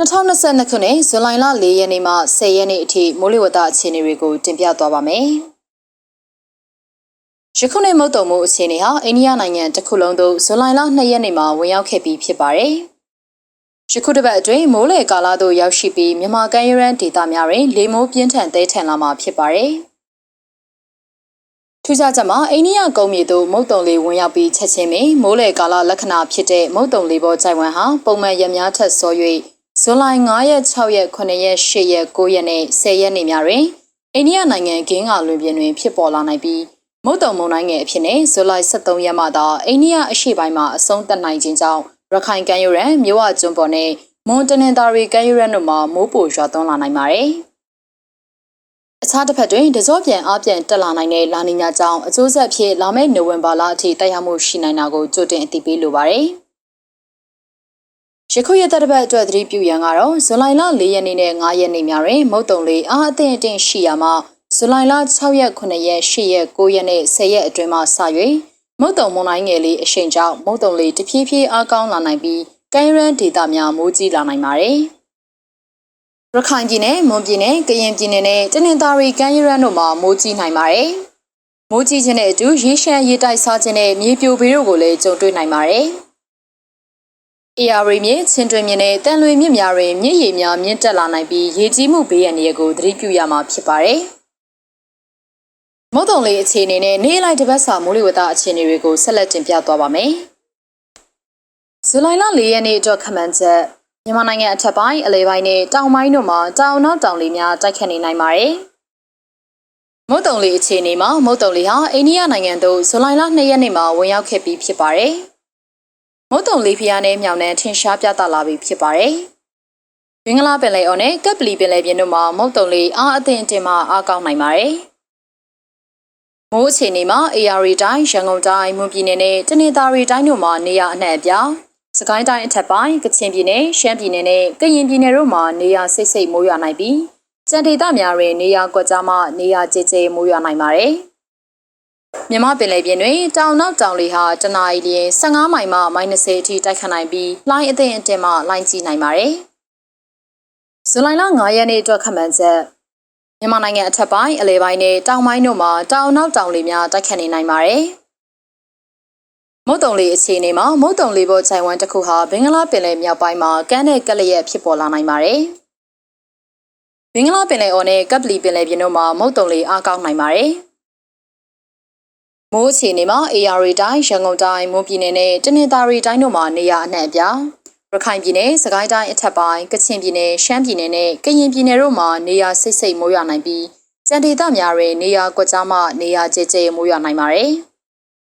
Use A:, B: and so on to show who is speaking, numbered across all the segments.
A: 2022ခုနှစ်ဇူလိုင်လ4ရက်နေ့မှ10ရက်နေ့အထိမိုးလေဝသအခြေအနေတွေကိုတင်ပြသွားပါမယ်။ယခုနှစ်မုတ်တုံမှုအခြေအနေဟာအိန္ဒိယနိုင်ငံတစ်ခုလုံးသို့ဇူလိုင်လ2ရက်နေ့မှာဝင်ရောက်ခဲ့ပြီးဖြစ်ပါတယ်။ယခုတစ်ပတ်အတွင်းမိုးလေကာလသို့ရောက်ရှိပြီးမြန်မာကမ်းရိုးတန်းဒေသများတွင်လေမိုးပြင်းထန်သေးထန်လာမှာဖြစ်ပါတယ်။ထူးခြားချက်မှာအိန္ဒိယကုန်းမြေသို့မုတ်တုံလေးဝင်ရောက်ပြီးချက်ချင်းပင်မိုးလေကာလလက္ခဏာဖြစ်တဲ့မုတ်တုံလေးပေါ်ကြိုင်ဝမ်ဟာပုံမှန်ရများထက်စော၍ ဇွန်လ9ရက်6ရက်9ရက်10ရက်9ရက်နဲ့10ရက်နေ့များတွင်အိန္ဒိယနိုင်ငံဂင်းကလွင်ပြင်တွင်ဖြစ်ပေါ်လာနိုင်ပြီးမုတ်တုံမုန်တိုင်းငယ်အဖြစ်နဲ့ဇူလိုင်23ရက်မှသာအိန္ဒိယအရှေ့ပိုင်းမှာအဆုံးသတ်နိုင်ခြင်းကြောင့်ရခိုင်ကမ်းရိုးတန်းမြဝကျွန်းပေါ်နဲ့မွန်တနင်္သာရီကမ်းရိုးတန်းတို့မှာမိုးပိုရွာသွန်းလာနိုင်ပါတယ်။အခြားတစ်ဖက်တွင်တကြောပြန်အပြန်တက်လာနိုင်တဲ့လာနီညာကြောင့်အကျိုးဆက်ဖြစ်လာမယ့်နိုဝင်ဘာလအထိတိုက်ရောက်မှုရှိနိုင်တာကိုကြိုတင်အသိပေးလိုပါတယ်။ ရခုရက်သက်တစ်ပတ်အတွက်သတိပြုရန်ကတော့ဇူလိုင်လ4ရက်နေ့နဲ့5ရက်နေ့များတွင်မုတ်တုံလေးအားအသင့်အင့်ရှိရာမှာဇူလိုင်လ6ရက်9ရက်10ရက်9ရက်နဲ့10ရက်အတွင်းမှာစ၍မုတ်တုံမွန်တိုင်းငယ်လေးအရှိန်ကြောင့်မုတ်တုံလေးတဖြည်းဖြည်းအားကောင်းလာနိုင်ပြီးကမ်းရန်ဒေသများမိုးကြီးလာနိုင်ပါတယ်။ရခိုင်ပြည်နယ်မွန်ပြည်နယ်ကရင်ပြည်နယ်နဲ့တနင်္သာရီကမ်းရန်တို့မှာမိုးကြီးနိုင်ပါတယ်။မိုးကြီးခြင်းနဲ့အတူရေရှမ်းရေတိုက်စားခြင်းနဲ့မြေပြိုဘေးတို့ကိုလည်းကြုံတွေ့နိုင်ပါတယ်။ AR မြစ်ချင်းတွင်မြစ်နဲ့တန်လွေမြစ်များတွင်မြစ်ရေများမြင့်တက်လာနိုင်ပြီးရေကြီးမှုဘေးရန်တွေကိုသတိပြုရမှာဖြစ်ပါတယ်။မုတ်တုံလေးအခြေအနေနဲ့နေ့လိုက်တစ်ပတ်စာမိုးလေဝသအခြေအနေတွေကိုဆက်လက်တင်ပြသွားပါမယ်။ဇူလိုင်လ၄ရက်နေ့အတွက်ခန့်မှန်းချက်မြန်မာနိုင်ငံအထက်ပိုင်းအလဲပိုင်းနဲ့တောင်ပိုင်းတို့မှာတောင်နောက်တောင်လေးများတိုက်ခတ်နေနိုင်ပါတယ်။မုတ်တုံလေးအခြေအနေမှာမုတ်တုံလေးဟာအိန္ဒိယနိုင်ငံသို့ဇူလိုင်လ2ရက်နေ့မှာဝင်ရောက်ခဲ့ပြီးဖြစ်ပါတယ်။ မုတ်တုံလေးဖျားနဲ့မြောင်နှံထင်ရှားပြသလာပြီဖြစ်ပါတယ်။ဘင်္ဂလားပင်လယ်အော်နဲ့ကပ်ပလီပင်လယ်ပြင်တို့မှာမုတ်တုံလေးအားအသင့်အတင်မှအားကောင်းနိုင်ပါတယ်။မိုးအခြေအနေမှာ AR တိုင်းရန်ကုန်တိုင်းမွန်ပြည်နယ်နဲ့တနင်္သာရီတိုင်းတို့မှာနေရာအနှံ့အပြားစကိုင်းတိုင်းအထက်ပိုင်းကချင်ပြည်နယ်ရှမ်းပြည်နယ်နဲ့ကရင်ပြည်နယ်တို့မှာနေရာစိတ်စိတ်မိုးရွာနိုင်ပြီးကြံဒေသများတွင်နေရာကွက်ကြားမှနေရာကျကျမိုးရွာနိုင်ပါတယ်။ မြမပင်လယ်ပြင်တွင်တောင်နောက်တောင်လေဟာတနအီလျင်15မိုင်မှ -30 အထိတိုက်ခတ်နိုင်ပြီးလှိုင်းအသင့်အတင်မှလှိုင်းကြီးနိုင်ပါတယ်။ဇူလိုင်လ9ရက်နေ့အတွက်ခန့်မှန်းချက်မြန်မာနိုင်ငံအထက်ပိုင်းအလဲပိုင်းနဲ့တောင်ပိုင်းတို့မှာတောင်နောက်တောင်လေများတိုက်ခတ်နေနိုင်ပါတယ်။မုတ်တုံလေးအခြေအနေမှာမုတ်တုံလေးပေါ်ခြိုင်ဝမ်တစ်ခုဟာဘင်္ဂလားပင်လယ်မြောက်ပိုင်းမှာကမ်းတဲ့ကက်လျက်ဖြစ်ပေါ်လာနိုင်ပါတယ်။ဘင်္ဂလားပင်လယ်အော်နဲ့ကပ်ပလီပင်လယ်ပြင်တို့မှာမုတ်တုံလေးအားကောင်းနိုင်ပါတယ်။ မိုးအခြေအနေမှာ AR တိုင်းရန်ကုန်တိုင်းမွန်ပြည်နယ်နဲ့တနင်္သာရီတိုင်းတို့မှာနေရာအနှံ့အပြားရခိုင်ပြည်နယ်စကိုင်းတိုင်းအထက်ပိုင်းကချင်ပြည်နယ်ရှမ်းပြည်နယ်နဲ့ကရင်ပြည်နယ်တို့မှာနေရာစိတ်စိတ်မိုးရွာနိုင်ပြီးကြံဒေသများတွင်နေရာကွက်ကြားမှနေရာကျကျမိုးရွာနိုင်ပါတယ်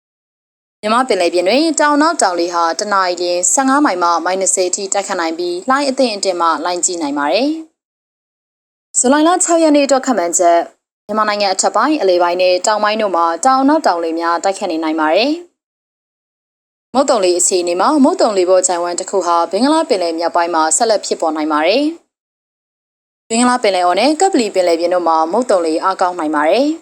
A: ။မြမပင်လယ်ပြင်တွင်တောင်နောက်တောင်လေဟာတနအီလ15မိုင်မှ -30 အထိတိုက်ခတ်နိုင်ပြီးလှိုင်းအသင့်အတင်မှလှိုင်းကြီးနိုင်ပါတယ်။ဇူလိုင်လ6ရက်နေ့အတွက်ခန့်မှန်းချက် မြန်မာနိုင်ငံအထက်ပိုင်းအလဲပိုင်းနဲ့တောင်ပိုင်းတို့မှာတောင်နောက်တောင်လေများတိုက်ခတ်နေနိုင်ပါတယ်။မုတ်တုံလေးအခြေအနေမှာမုတ်တုံလေးပေါ်ဂျိုင်ဝမ်တစ်ခုဟာဘင်္ဂလားပင်လယ်မြောက်ပိုင်းမှာဆက်လက်ဖြစ်ပေါ်နိုင်ပါတယ်။ဘင်္ဂလားပင်လယ်အော်နဲ့ကပ်ပလီပင်လယ်ပြင်တို့မှာမုတ်တုံလေးအားကောင်းနိုင်ပါတယ်။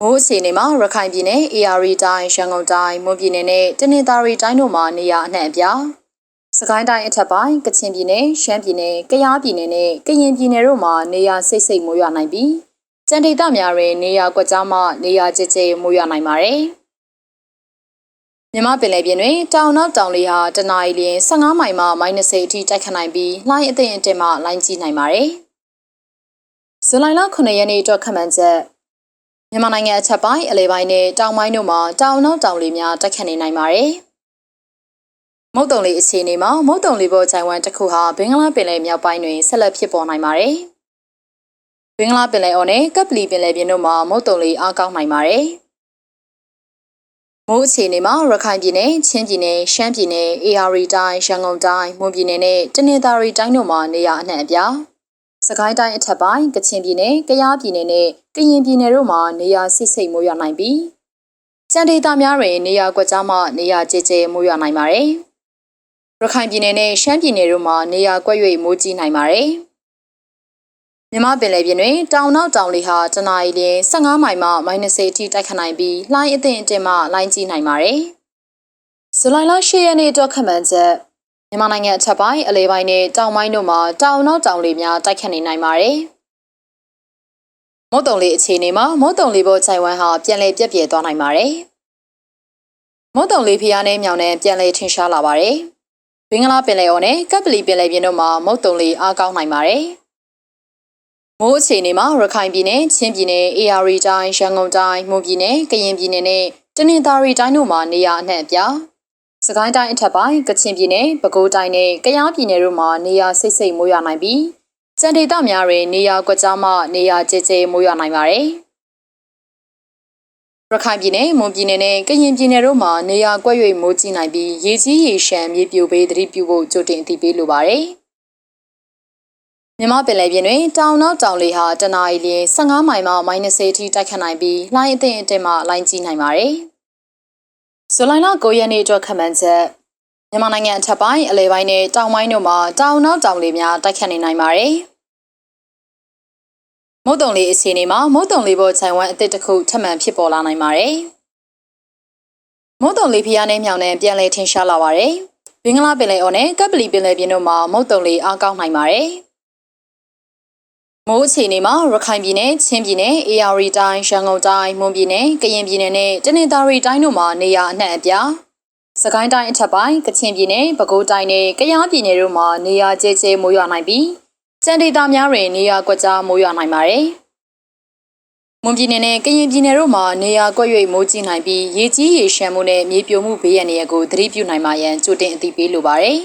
A: မိုးအခြေအနေမှာရခိုင်ပြည်နယ် AR တိုင်းရန်ကုန်တိုင်းမွန်ပြည်နယ်နဲ့တနင်္သာရီတိုင်းတို့မှာနေရာအနှံ့အပြား စကိုင်းတိုင်းအထက်ပိုင်းကချင်ပြည်နယ်ရှမ်းပြည်နယ်ကယားပြည်နယ်နဲ့ကရင်ပြည်နယ်တို့မှာနေရာစိတ်စိတ်မိုးရွာနိုင်ပြီးကြံဒေသများတွင်နေရာကွက်ကြားမှနေရာကျကျမိုးရွာနိုင်ပါတယ်။မြမပင်လယ်ပြင်တွင်တောင်နောက်တောင်လေဟာတနအီလရင်15မိုင်မှ -30 အထိတိုက်ခတ်နိုင်ပြီးလှိုင်းအသင့်အတင်မှလှိုင်းကြီးနိုင်ပါတယ်။ဇူလိုင်လ9ရက်နေ့အတွက်ခန့်မှန်းချက်မြန်မာနိုင်ငံအထက်ပိုင်းအလဲပိုင်းနဲ့တောင်ပိုင်းတို့မှာတောင်နောက်တောင်လေများတိုက်ခတ်နေနိုင်ပါတယ်။ မုတ်တုံလေးအခြေအနေမှာမုတ်တုံလေးပေါ်ဂျိုင်ဝမ်တစ်ခုဟာဘင်္ဂလားပင်လယ်မြောက်ပိုင်းတွင်ဆက်လက်ဖြစ်ပေါ်နိုင်ပါတယ်။ဘင်္ဂလားပင်လယ်အော်နဲ့ကပ်ပလီပင်လယ်ပြင်တို့မှာမုတ်တုံလေးအားကောင်းနိုင်ပါတယ်။မိုးအခြေအနေမှာရခိုင်ပြည်နယ်၊ချင်းပြည်နယ်၊ရှမ်းပြည်နယ်၊အေရီတိုင်း၊ရန်ကုန်တိုင်း၊မွန်ပြည်နယ်နဲ့တနင်္သာရီတိုင်းတို့မှာနေရာအနှံ့အပြားစကိုင်းတိုင်းအထက်ပိုင်းကချင်ပြည်နယ်၊ကယားပြည်နယ်နဲ့ကရင်ပြည်နယ်တို့မှာနေရာဆိတ်ဆိတ်မိုးရွာနိုင်ပြီးကြံဒေသများတွင်နေရာကွက်ကြားမှနေရာကျကျမိုးရွာနိုင်ပါတယ်။ ရခိုင်ပြည်နယ်နဲ့ရှမ်းပြည်နယ်တို့မှာနေရာကွက်၍မိုးကြီးနိုင်ပါတယ်။မြမပင်လယ်ပြင်တွင်တောင်နောက်တောင်လေဟာတနအီလ15မိုင်မှ -30 အထိတိုက်ခတ်နိုင်ပြီးလှိုင်းအသင့်အတင်မှလှိုင်းကြီးနိုင်ပါတယ်။ဇူလိုင်လ10ရက်နေ့အတွက်ခန့်မှန်းချက်မြန်မာနိုင်ငံအထက်ပိုင်းအလဲပိုင်းနဲ့တောင်ပိုင်းတို့မှာတောင်နောက်တောင်လေများတိုက်ခတ်နေနိုင်ပါတယ်။မုတ်တုံလေးအခြေအနေမှာမုတ်တုံလေးပေါ်ခြိုင်ဝမ်းဟာပြန်လည်ပြက်ပြဲသွားနိုင်ပါတယ်။မုတ်တုံလေးဖျားနဲ့မြောင်နဲ့ပြန်လည်ထင်ရှားလာပါတယ်။ ဘင်္ဂလားပင်လယ်အော်နဲ့ကပ်ပလီပင်လယ်ပြင်တို့မှာမုတ်တုံလေးအားကောင်းနိုင်ပါတယ်။မိုးအခြေအနေမှာရခိုင်ပြည်နယ်၊ချင်းပြည်နယ်၊အေရီတိုင်း၊ရန်ကုန်တိုင်း၊မွန်ပြည်နယ်၊ကရင်ပြည်နယ်နဲ့တနင်္သာရီတိုင်းတို့မှာနေရာအနှံ့အပြားစကိုင်းတိုင်းအထက်ပိုင်းကချင်ပြည်နယ်၊ပဲခူးတိုင်းနဲ့ကယားပြည်နယ်တို့မှာနေရာစိတ်စိတ်မိုးရွာနိုင်ပြီးစံဒေသများတွင်နေရာကွက်ကြားမှနေရာကျကျမိုးရွာနိုင်ပါတယ်။ ရခိုင်ပြည်နယ်၊မွန်ပြည်နယ်နဲ့ကရင်ပြည်နယ်တို့မှာနေရာကွက်၍မိုးကြီးနိုင်ပြီးရေကြီးရေရှမ်းမြေပြိုပေးသတိပြုဖို့ကြိုတင်အသိပေးလိုပါတယ်။မြန်မာပင်လယ်ပြင်တွင်တောင်နောက်တောင်လေဟာတနအီလ15မိုင်မှ -30 အထိတိုက်ခတ်နိုင်ပြီးလှိုင်းအသင့်အတင်မှလှိုင်းကြီးနိုင်ပါတယ်။ဇူလိုင်လ9ရက်နေ့အတွက်ခန့်မှန်းချက်မြန်မာနိုင်ငံအထက်ပိုင်းအလဲပိုင်းနဲ့တောင်ပိုင်းတို့မှာတောင်နောက်တောင်လေများတိုက်ခတ်နေနိုင်ပါတယ်။ မုတ်တုံလေးအခြေအနေမှာမုတ်တုံလေးပေါ်ခြံဝမ်းအသစ်တစ်ခုထပ်မံဖြစ်ပေါ်လာနိုင်ပါတယ်။မုတ်တုံလေးဖျားနဲ့မြောင်နဲ့ပြန်လည်ထင်ရှားလာပါတယ်။ဘင်္ဂလားပင်လယ်အော်နဲ့ကပ်ပလီပင်လယ်ပြင်တို့မှာမုတ်တုံလေးအားကောင်းနိုင်ပါတယ်။မိုးအခြေအနေမှာရခိုင်ပြည်နယ်ချင်းပြည်နယ်အေရီတိုင်းရန်ကုန်တိုင်းမွန်ပြည်နယ်ကရင်ပြည်နယ်နဲ့တနင်္သာရီတိုင်းတို့မှာနေရာအနှံ့အပြားစကိုင်းတိုင်းအထက်ပိုင်းကချင်ပြည်နယ်ပဲခူးတိုင်းနဲ့ကယားပြည်နယ်တို့မှာနေရာကျကျမိုးရွာနိုင်ပြီး စံဒေသများတွင်နေရာကွက်ကြားမိုးရွာနိုင်ပါတယ်မွန်ပြည်နယ်နဲ့ကရင်ပြည်နယ်တို့မှာနေရာကွက်၍မိုးကြီးနိုင်ပြီးရေကြီးရေရှမ်းမှုနဲ့မြေပြိုမှုဘေးရန်တွေကိုသတိပြုနိုင်မှရန်ကြိုတင်အသိပေးလိုပါတယ်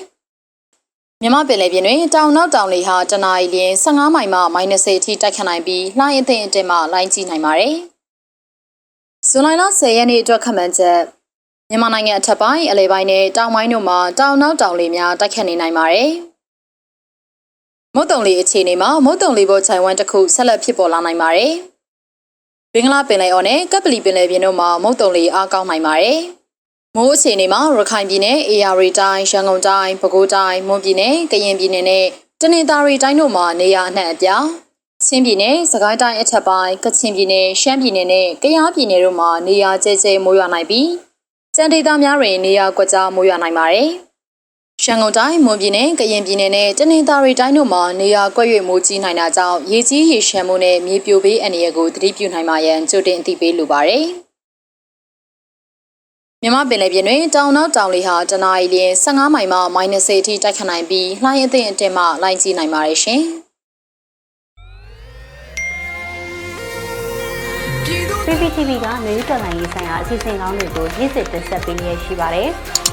A: ။မြမပင်လယ်ပြင်တွင်တောင်နောက်တောင်လေဟာတနအီလ15မိုင်မှ -30 အထိတိုက်ခတ်နိုင်ပြီးလှိုင်းအသင့်အတင်မှလိုင်းကြီးနိုင်ပါတယ်။ဇွန်လ10ရက်နေ့အတွက်ခန့်မှန်းချက်မြန်မာနိုင်ငံအထက်ပိုင်းအလဲပိုင်းနဲ့တောင်ပိုင်းတို့မှာတောင်နောက်တောင်လေများတိုက်ခတ်နေနိုင်ပါတယ်။ မုတ်တုံလေအခြေအနေမှာမုတ်တုံလေပေါ်ခြိုင်ဝမ်းတစ်ခုဆက်လက်ဖြစ်ပေါ်လာနိုင်ပါတယ်။ဘင်္ဂလားပင်လယ်အော်နဲ့ကပ်ပလီပင်လယ်ပြင်တို့မှာမုတ်တုံလေအားကောင်းနိုင်ပါတယ်။မိုးအခြေအနေမှာရခိုင်ပြည်နယ်အေရီတိုင်းရန်ကုန်တိုင်းပဲခူးတိုင်းမွန်ပြည်နယ်ကရင်ပြည်နယ်နဲ့တနင်္သာရီတိုင်းတို့မှာနေရာအနှံ့အပြားချင်းပြည်နယ်စကိုင်းတိုင်းအထက်ပိုင်းကချင်ပြည်နယ်ရှမ်းပြည်နယ်နဲ့ကယားပြည်နယ်တို့မှာနေရာကျကျမိုးရွာနိုင်ပြီးစံဒေသများတွင်နေရာကွက်ကြားမိုးရွာနိုင်ပါတယ်။ ရန်ကုန်တိုင်းမွန်ပြည်နယ်ကရင်ပြည်နယ်နဲ့တနင်္သာရီတိုင်းတို့မှာနေရာကွက်၍မိုးကြီးနိုင်တာကြောင့်ရေကြီးရေရှမ်းမှုနဲ့မြေပြိုပေးအန္တရာယ်ကိုသတိပြုနိုင်မှရန်ကြိုတင်အသိပေးလိုပါတယ်။မြမပင်လယ်ပြင်တွင်တောင်နောက်တောင်လေဟာတနအီလ15မိုင်မှ -30 အထိတိုက်ခတ်နိုင်ပြီးလှိုင်းအသင့်အတင်မှလိုင်းကြီးနိုင်ပါတယ်ရှင်။
B: PPTV ကမျိုးတော်လိုင်းရေးဆိုင်ရာအစီအစဉ်ကောင်းတွေကိုရည်စည်တင်ဆက်ပေးနေရရှိပါတယ်။